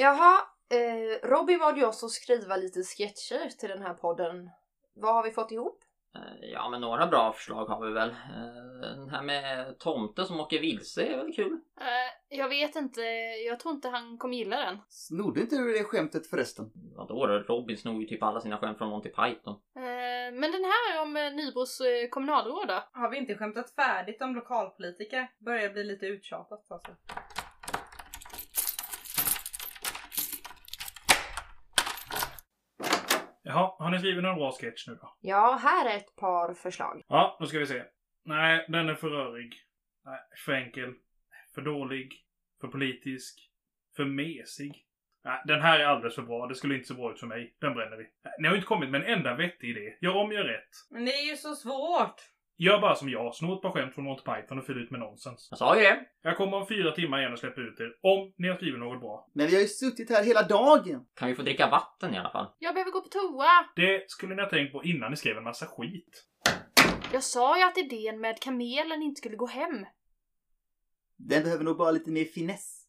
Jaha, eh, Robin bad ju oss att skriva lite sketcher till den här podden. Vad har vi fått ihop? Eh, Ja, men några bra förslag har vi väl. Eh, Den här med tomten som åker vilse är väl kul? Eh, jag vet inte, jag tror inte han kommer gilla den. Snodde inte du det skämtet förresten? Vadå då? Robin snor ju typ alla sina skämt från Monty Python. Eh, men den här om Nybros kommunalråd då? Har vi inte skämtat färdigt om lokalpolitiker? Börjar bli lite uttjatat alltså. Jaha, har ni skrivit någon bra sketch nu då? Ja, här är ett par förslag. Ja, då ska vi se. Nej, den är för rörig. Nej, för enkel. För dålig. För politisk. För mesig. Nej, den här är alldeles för bra. Det skulle inte se bra ut för mig. Den bränner vi. Nej, Ni har ju inte kommit med en enda vettig idé. Gör om, gör rätt. Men det är ju så svårt! Gör bara som jag. Snå ett par skämt från Monty Python och fyll ut med nonsens. Jag sa ju det! Jag kommer om fyra timmar igen och släpper ut er. Om ni har skrivit något bra. Men vi har ju suttit här hela dagen. Kan vi få dricka vatten i alla fall? Jag behöver gå på toa! Det skulle ni ha tänkt på innan ni skrev en massa skit. Jag sa ju att idén med kamelen inte skulle gå hem. Den behöver nog bara lite mer finess.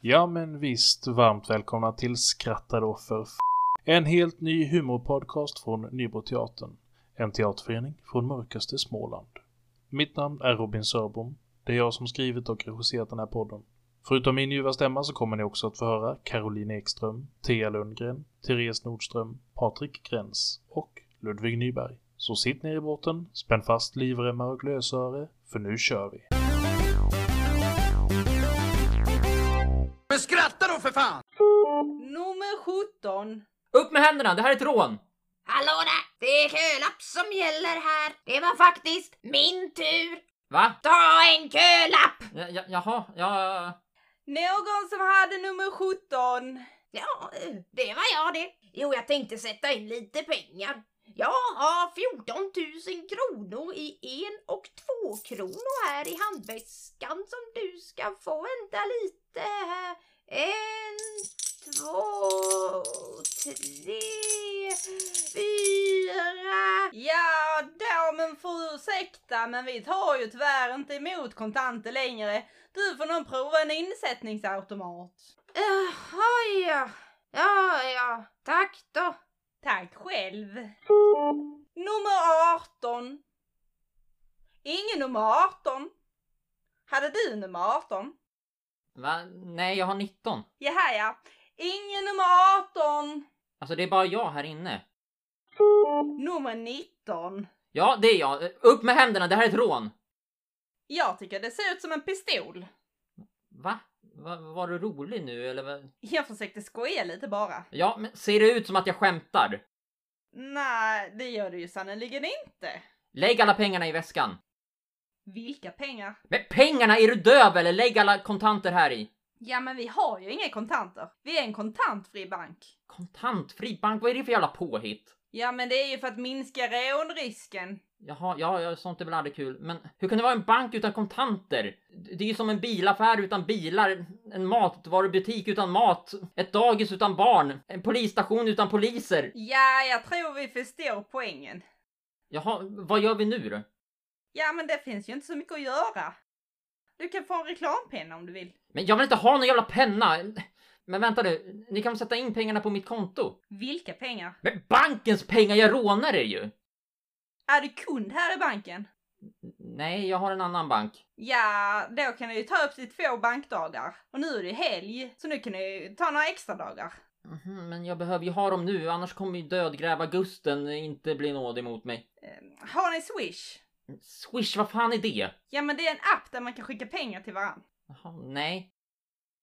Ja men visst, varmt välkomna till Skratta då för f- En helt ny humorpodcast från Nybroteatern. En teaterförening från mörkaste Småland. Mitt namn är Robin Sörbom. Det är jag som skrivit och regisserat den här podden. Förutom min ljuva stämma så kommer ni också att få höra Caroline Ekström, Thea Lundgren, Therese Nordström, Patrik Gräns och Ludvig Nyberg. Så sitt ner i båten, spänn fast livremmar och lösöre, för nu kör vi! Men skratta då för fan! Nummer 17. Upp med händerna! Det här är ett rån! Hallå där! Det är kölapp som gäller här. Det var faktiskt min tur. Va? Ta en kölapp! Ja, jaha, ja... Någon som hade nummer 17. Ja, det var jag det. Jo, jag tänkte sätta in lite pengar. Jag har 14 000 kronor i en och två kronor här i handväskan som du ska få. Vänta lite här. En, två, tre, fyra. Ja, då men får ursäkta men vi tar ju tyvärr inte emot kontanter längre. Du får nog prova en insättningsautomat. Jaha, ja. Ja, ja. Tack då. Tack själv. Nummer 18. Ingen nummer 18. Hade du nummer 18? Va? Nej, jag har 19. Jaha ja. Ingen nummer 18. Alltså det är bara jag här inne. Nummer 19. Ja, det är jag. Upp med händerna, det här är ett rån! Jag tycker det ser ut som en pistol. Va? Va var du rolig nu eller? vad? Jag försökte skoja lite bara. Ja, men ser det ut som att jag skämtar? Nej, det gör du ju sannerligen inte. Lägg alla pengarna i väskan. Vilka pengar? Men pengarna, är du döv eller? Lägg alla kontanter här i. Ja, men vi har ju inga kontanter. Vi är en kontantfri bank. Kontantfri bank, vad är det för jävla påhitt? Ja, men det är ju för att minska rånrisken. Jaha, ja, ja, sånt är väl aldrig kul. Men hur kan det vara en bank utan kontanter? Det är ju som en bilaffär utan bilar, en matvarubutik utan mat, ett dagis utan barn, en polisstation utan poliser. Ja, jag tror vi förstår poängen. Jaha, vad gör vi nu då? Ja, men det finns ju inte så mycket att göra. Du kan få en reklampenna om du vill. Men jag vill inte ha någon jävla penna! Men vänta nu, ni kan väl sätta in pengarna på mitt konto? Vilka pengar? Men bankens pengar, jag rånar er ju! Är du kund här i banken? Nej, jag har en annan bank. Ja, då kan du ju ta upp till två bankdagar. Och nu är det helg, så nu kan du ta några extra dagar. Mhm, men jag behöver ju ha dem nu, annars kommer ju dödgrävargusten inte bli nådig mot mig. Eh, Har ni Swish? Swish, vad fan är det? Ja, men det är en app där man kan skicka pengar till varandra. Jaha, nej.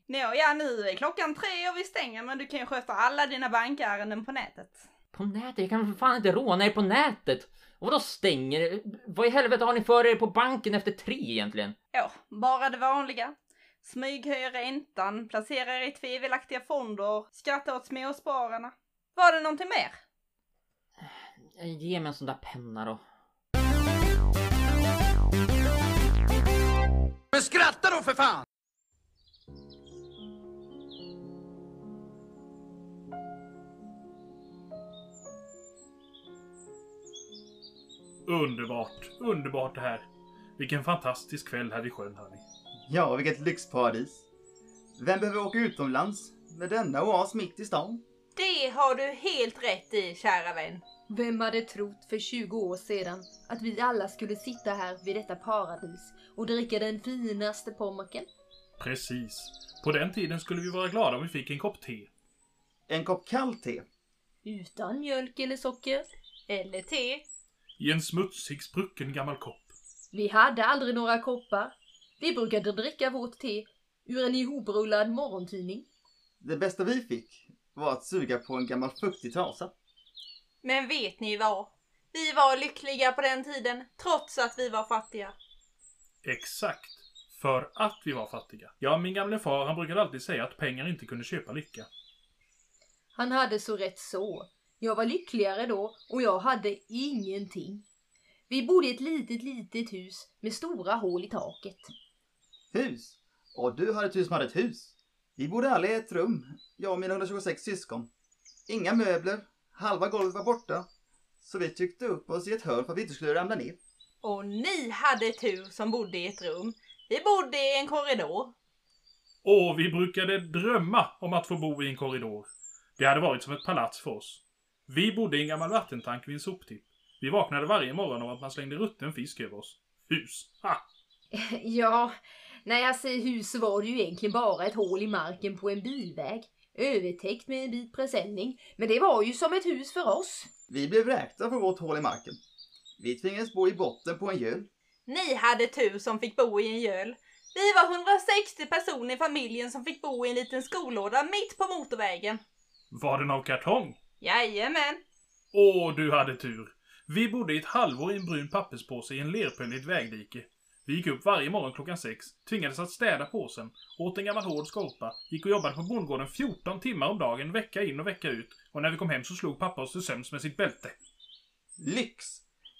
Nå, ja, nu är klockan tre och vi stänger, men du kan ju sköta alla dina bankärenden på nätet. På nätet? Jag kan för fan inte råna er på nätet? Och vadå stänger? Vad i helvete har ni för er på banken efter tre egentligen? Ja, bara det vanliga. Smyghöja räntan, placera er i tvivelaktiga fonder, skratta åt småspararna. Var det någonting mer? Ge mig en sån där penna då. Men skratta då för fan! Underbart, underbart det här. Vilken fantastisk kväll här i sjön, hörni. Ja, vilket lyxparadis. Vem behöver åka utomlands med denna oas mitt i stan? Det har du helt rätt i, kära vän. Vem hade trott för 20 år sedan att vi alla skulle sitta här vid detta paradis och dricka den finaste pommaken? Precis. På den tiden skulle vi vara glada om vi fick en kopp te. En kopp kallt te? Utan mjölk eller socker? Eller te. I en smutsig, sprucken gammal kopp. Vi hade aldrig några koppar. Vi brukade dricka vårt te ur en ihoprullad morgontidning. Det bästa vi fick var att suga på en gammal fuktig trasa. Men vet ni vad? Vi var lyckliga på den tiden, trots att vi var fattiga. Exakt. För att vi var fattiga. Ja, min gamle far han brukade alltid säga att pengar inte kunde köpa lycka. Han hade så rätt så. Jag var lyckligare då och jag hade ingenting. Vi bodde i ett litet, litet hus med stora hål i taket. Hus? Och du hade ett hus som hade ett hus. Vi bodde alla i ett rum, jag och mina 126 syskon. Inga möbler, halva golvet var borta. Så vi tryckte upp oss i ett hörn för att vi inte skulle ramla ner. Och ni hade tur som bodde i ett rum. Vi bodde i en korridor. Och vi brukade drömma om att få bo i en korridor. Det hade varit som ett palats för oss. Vi bodde i en gammal vattentank vid en soptipp. Vi vaknade varje morgon av att man slängde rutten fisk över oss. Hus! Ha! Ja, när jag säger hus så var det ju egentligen bara ett hål i marken på en bilväg. Övertäckt med en bit presenning. Men det var ju som ett hus för oss. Vi blev vräkta från vårt hål i marken. Vi tvingades bo i botten på en göl. Ni hade tur som fick bo i en göl. Vi var 160 personer i familjen som fick bo i en liten skolåda mitt på motorvägen. Var den av kartong? Jajamän. Åh, du hade tur. Vi bodde i ett halvår i en brun papperspåse i en lerpöl i ett vägdike. Vi gick upp varje morgon klockan sex, tvingades att städa påsen, åt en gammal hård skorpa, gick och jobbade på bondgården 14 timmar om dagen, vecka in och vecka ut. Och när vi kom hem så slog pappa oss till sömns med sitt bälte. Lyx!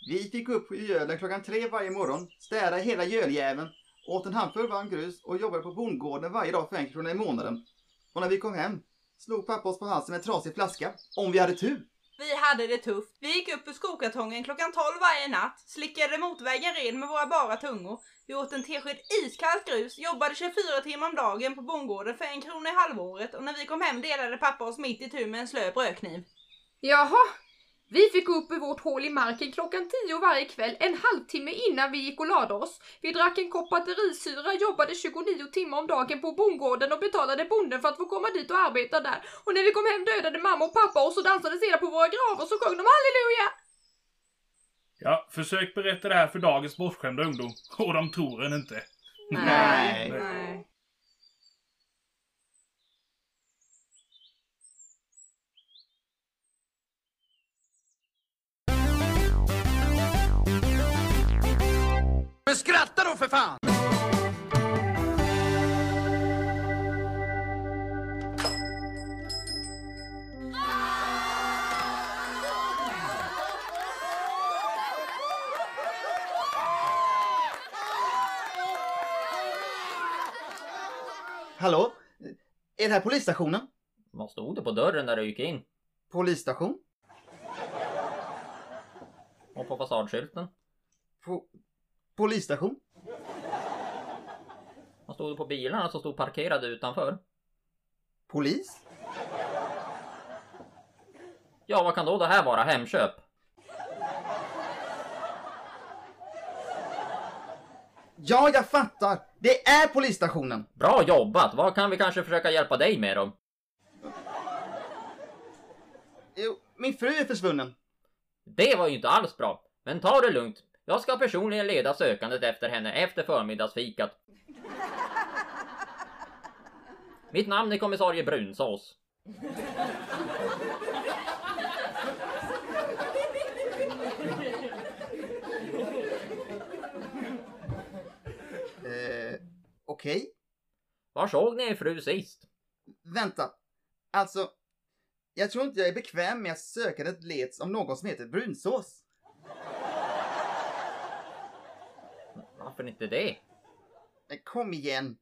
Vi fick upp i gölen klockan tre varje morgon, städade hela göljäveln, åt en handfull varm grus och jobbade på bondgården varje dag för en krona i månaden. Och när vi kom hem slog pappa oss på halsen med en trasig flaska, om vi hade tur. Vi hade det tufft. Vi gick upp ur skokartongen klockan 12 varje natt, slickade motorvägen ren med våra bara tungor. Vi åt en tesked iskallt grus, jobbade 24 timmar om dagen på bondgården för en krona i halvåret och när vi kom hem delade pappa oss mitt i tur med en slö brödkniv. Jaha, vi fick upp ur vårt hål i marken klockan tio varje kväll, en halvtimme innan vi gick och lade oss. Vi drack en kopp batterisyra, jobbade 29 timmar om dagen på bondgården och betalade bonden för att få komma dit och arbeta där. Och när vi kom hem dödade mamma och pappa oss och dansade sedan på våra gravar och så sjöng de halleluja! Ja, försök berätta det här för dagens bortskämda ungdom. Och de tror en inte. Nej. Nej. Men skratta då för fan! Hallå? Är det här polisstationen? Vad stod det på dörren där du gick in? Polisstation? Och på fasadskylten? Po polisstation? Vad stod det på bilarna som stod parkerade utanför? Polis? Ja, vad kan då det här vara? Hemköp? Ja, jag fattar! Det är polisstationen! Bra jobbat! Vad kan vi kanske försöka hjälpa dig med då? Jo, min fru är försvunnen. Det var ju inte alls bra. Men ta det lugnt. Jag ska personligen leda sökandet efter henne efter förmiddagsfikat. Mitt namn är kommissarie Brunsås. Eh, okej. Var såg ni er fru sist? Vänta. Alltså, jag tror inte jag är bekväm med att sökandet leds av någon som heter brunsås. Varför inte det? Men kom igen.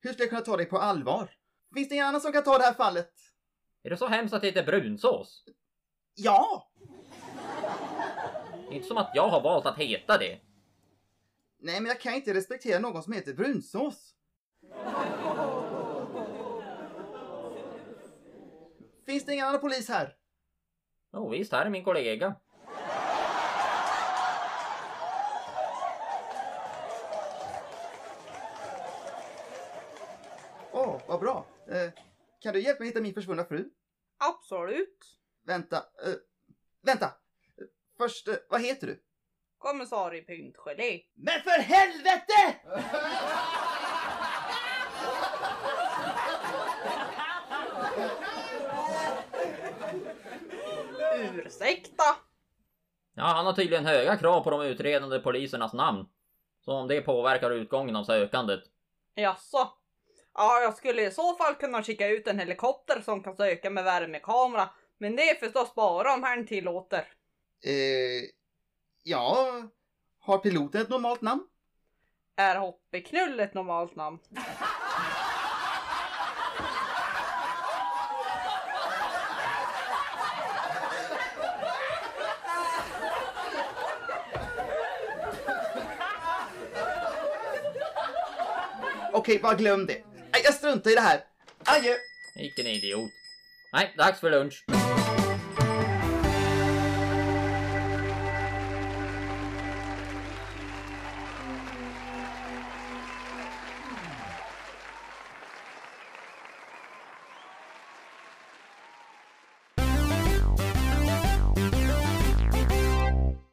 Hur ska jag kunna ta dig på allvar? Finns det ingen annan som kan ta det här fallet? Är det så hemskt att det heter brunsås? Ja! Inte som att jag har valt att heta det. Nej, men jag kan inte respektera någon som heter brunsås. Finns det ingen annan polis här? Jo visst, här är min kollega. Åh, vad bra. Eh, kan du hjälpa mig hitta min försvunna fru? Absolut. Vänta, eh, vänta. Först, eh, vad heter du? Kommissarie Pyntgelé. Men för helvete! Ursäkta. Ja, han har tydligen höga krav på de utredande polisernas namn. Så om det påverkar utgången av sökandet. Jaså? Ja, jag skulle i så fall kunna skicka ut en helikopter som kan söka med värmekamera. Men det är förstås bara om herrn tillåter. Eh, ja, har piloten ett normalt namn? Är Hoppeknull ett normalt namn? Okej, bara glöm det. Jag struntar i det här. Adjö! Vilken idiot. Nej, dags för lunch.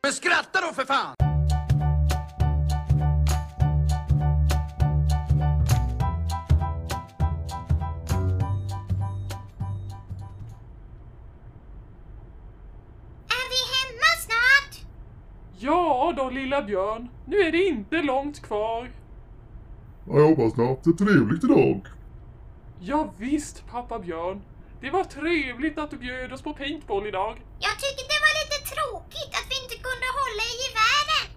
Men skratta då för fan! Ja då lilla björn, nu är det inte långt kvar. Ja, jag hoppas ni har haft det trevligt idag. Ja, visst pappa björn. Det var trevligt att du bjöd oss på paintball idag. Jag tycker det var lite tråkigt att vi inte kunde hålla i gevären.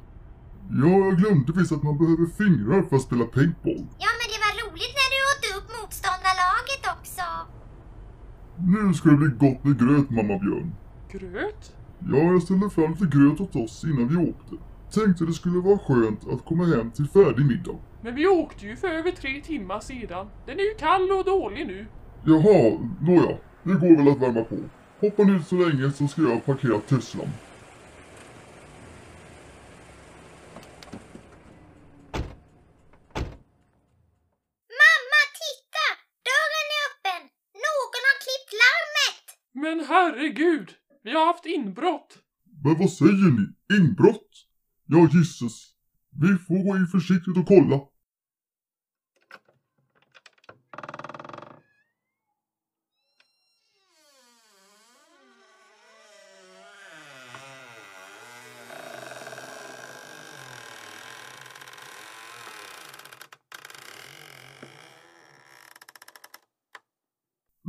Ja, jag glömde visst att man behöver fingrar för att spela paintball. Ja, men det var roligt när du åt upp motståndarlaget också. Nu ska det bli gott med gröt, mamma Björn. Gröt? Ja, jag ställde fram lite gröt åt oss innan vi åkte. Tänkte det skulle vara skönt att komma hem till färdig middag. Men vi åkte ju för över tre timmar sedan. Den är ju kall och dålig nu. Jaha, nåja. Det går väl att värma på. Hoppa ner så länge så ska jag parkera Teslan. Mamma, titta! Dörren är öppen. Någon har klippt larmet. Men herregud! Vi har haft inbrott. Men vad säger ni? Inbrott? Ja, gisses. Vi får gå in försiktigt och kolla.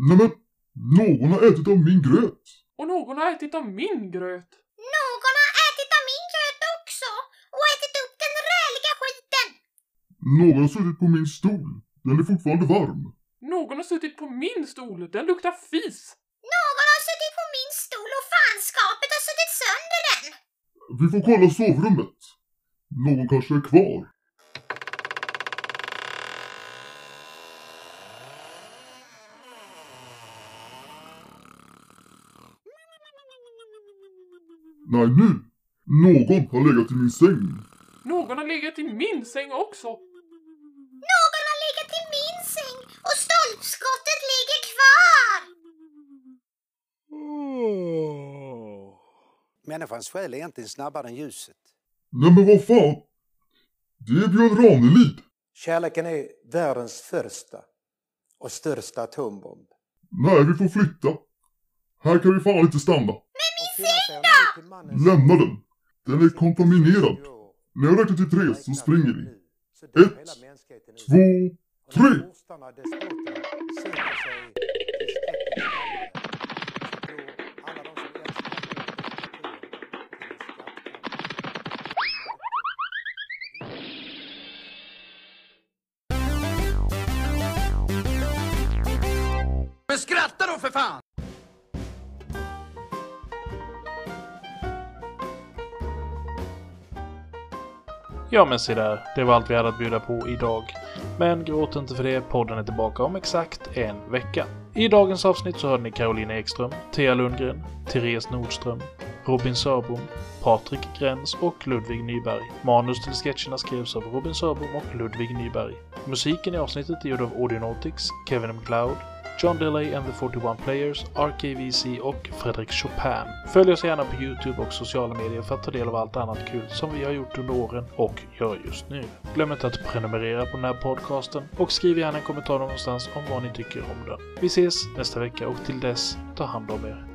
Nämen, någon har ätit av min gröt. Någon har ätit av min gröt. Någon har ätit av min gröt också och ätit upp den räliga skiten. Någon har suttit på min stol. Den är fortfarande varm. Någon har suttit på min stol. Den luktar fis. Någon har suttit på min stol och fanskapet har suttit sönder den. Vi får kolla sovrummet. Någon kanske är kvar. Nej, nu! Någon har legat i min säng. Någon har legat i min säng också. Någon har legat i min säng och stolpskottet ligger kvar. Människans själ är egentligen snabbare än ljuset. Nej men vad fan! Det är Björn Ranelid. Kärleken är världens första och största atombomb. Nej, vi får flytta. Här kan vi fan inte stanna. Men min säng då? Lämna den. Den är kontaminerad. När jag räknar till tre så springer vi. Ett, två, tre! Men skratta då för fan! Ja men se där, det var allt vi hade att bjuda på idag. Men gråt inte för det, podden är tillbaka om exakt en vecka. I dagens avsnitt så hörde ni Caroline Ekström, Thea Lundgren, Therese Nordström, Robin Sörbom, Patrik Gräns och Ludvig Nyberg. Manus till sketcherna skrevs av Robin Sörbom och Ludvig Nyberg. Musiken i avsnittet är gjord av Audionautics, Kevin McLeod, John Delay and the 41 Players, RKVC och Fredrik Chopin. Följ oss gärna på Youtube och sociala medier för att ta del av allt annat kul som vi har gjort under åren och gör just nu. Glöm inte att prenumerera på den här podcasten och skriv gärna en kommentar någonstans om vad ni tycker om den. Vi ses nästa vecka och till dess, ta hand om er.